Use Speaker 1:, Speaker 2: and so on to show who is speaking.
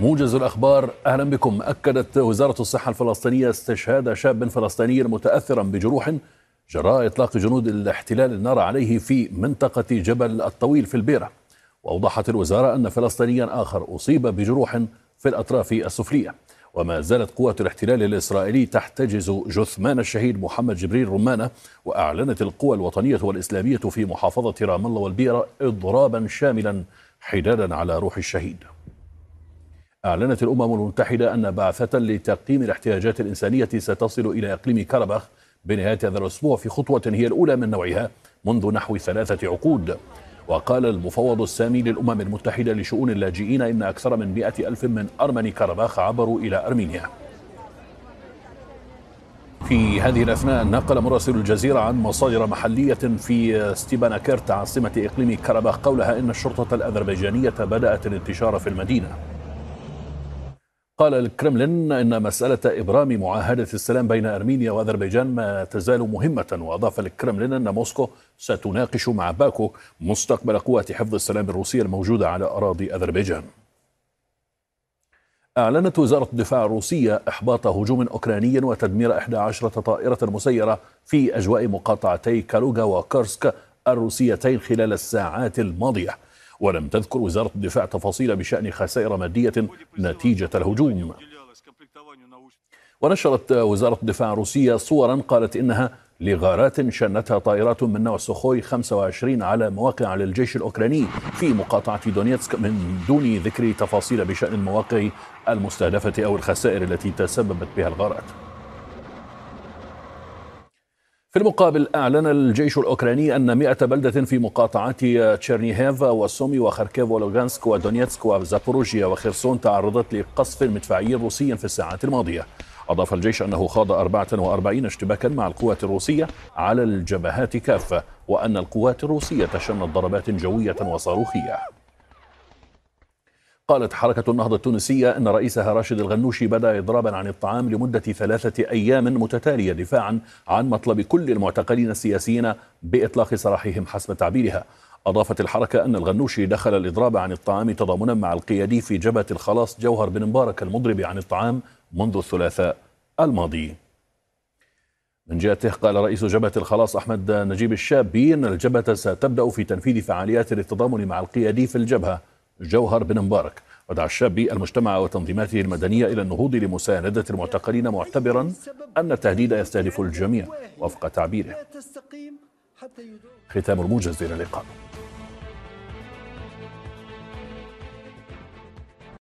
Speaker 1: موجز الأخبار أهلا بكم. أكدت وزارة الصحة الفلسطينية استشهاد شاب فلسطيني متأثرا بجروح جراء إطلاق جنود الاحتلال النار عليه في منطقة جبل الطويل في البيرة. وأوضحت الوزارة أن فلسطينيا آخر أصيب بجروح في الأطراف السفلية. وما زالت قوات الاحتلال الإسرائيلي تحتجز جثمان الشهيد محمد جبريل رمانة وأعلنت القوى الوطنية والإسلامية في محافظة رام الله والبيرة إضرابا شاملا حدادا على روح الشهيد. أعلنت الأمم المتحدة أن بعثة لتقييم الاحتياجات الإنسانية ستصل إلى إقليم كربخ بنهاية هذا الأسبوع في خطوة هي الأولى من نوعها منذ نحو ثلاثة عقود. وقال المفوض السامي للأمم المتحدة لشؤون اللاجئين إن أكثر من مئة ألف من أرمن كرباخ عبروا إلى أرمينيا. في هذه الأثناء نقل مراسل الجزيرة عن مصادر محلية في ستيباناكيرت عاصمة إقليم كرباخ قولها إن الشرطة الأذربيجانية بدأت الانتشار في المدينة. قال الكرملين إن مسألة إبرام معاهدة السلام بين أرمينيا وأذربيجان ما تزال مهمة وأضاف الكرملين إن موسكو ستناقش مع باكو مستقبل قوات حفظ السلام الروسية الموجودة على أراضي أذربيجان. أعلنت وزارة الدفاع الروسية إحباط هجوم أوكراني وتدمير 11 طائرة مسيرة في أجواء مقاطعتي كالوغا وكارسك الروسيتين خلال الساعات الماضية ولم تذكر وزارة الدفاع تفاصيل بشأن خسائر مادية نتيجة الهجوم. ونشرت وزارة الدفاع الروسية صورا قالت إنها لغارات شنتها طائرات من نوع سوخوي 25 على مواقع للجيش الأوكراني في مقاطعة دونيتسك من دون ذكر تفاصيل بشأن المواقع المستهدفة أو الخسائر التي تسببت بها الغارات. في المقابل أعلن الجيش الأوكراني أن 100 بلدة في مقاطعات تشيرنيهيف وسومي وخاركيف ولوغانسك ودونيتسك وزابوروجيا وخيرسون تعرضت لقصف مدفعي روسي في الساعات الماضية. أضاف الجيش أنه خاض 44 اشتباكا مع القوات الروسية على الجبهات كافة وأن القوات الروسية شنت ضربات جوية وصاروخية. قالت حركة النهضة التونسية أن رئيسها راشد الغنوشي بدأ إضرابا عن الطعام لمدة ثلاثة أيام متتالية دفاعا عن مطلب كل المعتقلين السياسيين بإطلاق سراحهم حسب تعبيرها. أضافت الحركة أن الغنوشي دخل الإضراب عن الطعام تضامنا مع القيادي في جبهة الخلاص جوهر بن مبارك المضرب عن الطعام منذ الثلاثاء الماضي. من جهته قال رئيس جبهة الخلاص أحمد نجيب الشابي أن الجبهة ستبدأ في تنفيذ فعاليات للتضامن مع القيادي في الجبهة. جوهر بن مبارك ودعا الشابي المجتمع وتنظيماته المدنية إلى النهوض لمساندة المعتقلين معتبرا أن التهديد يستهدف الجميع وفق تعبيره. ختام الموجز إلى اللقاء.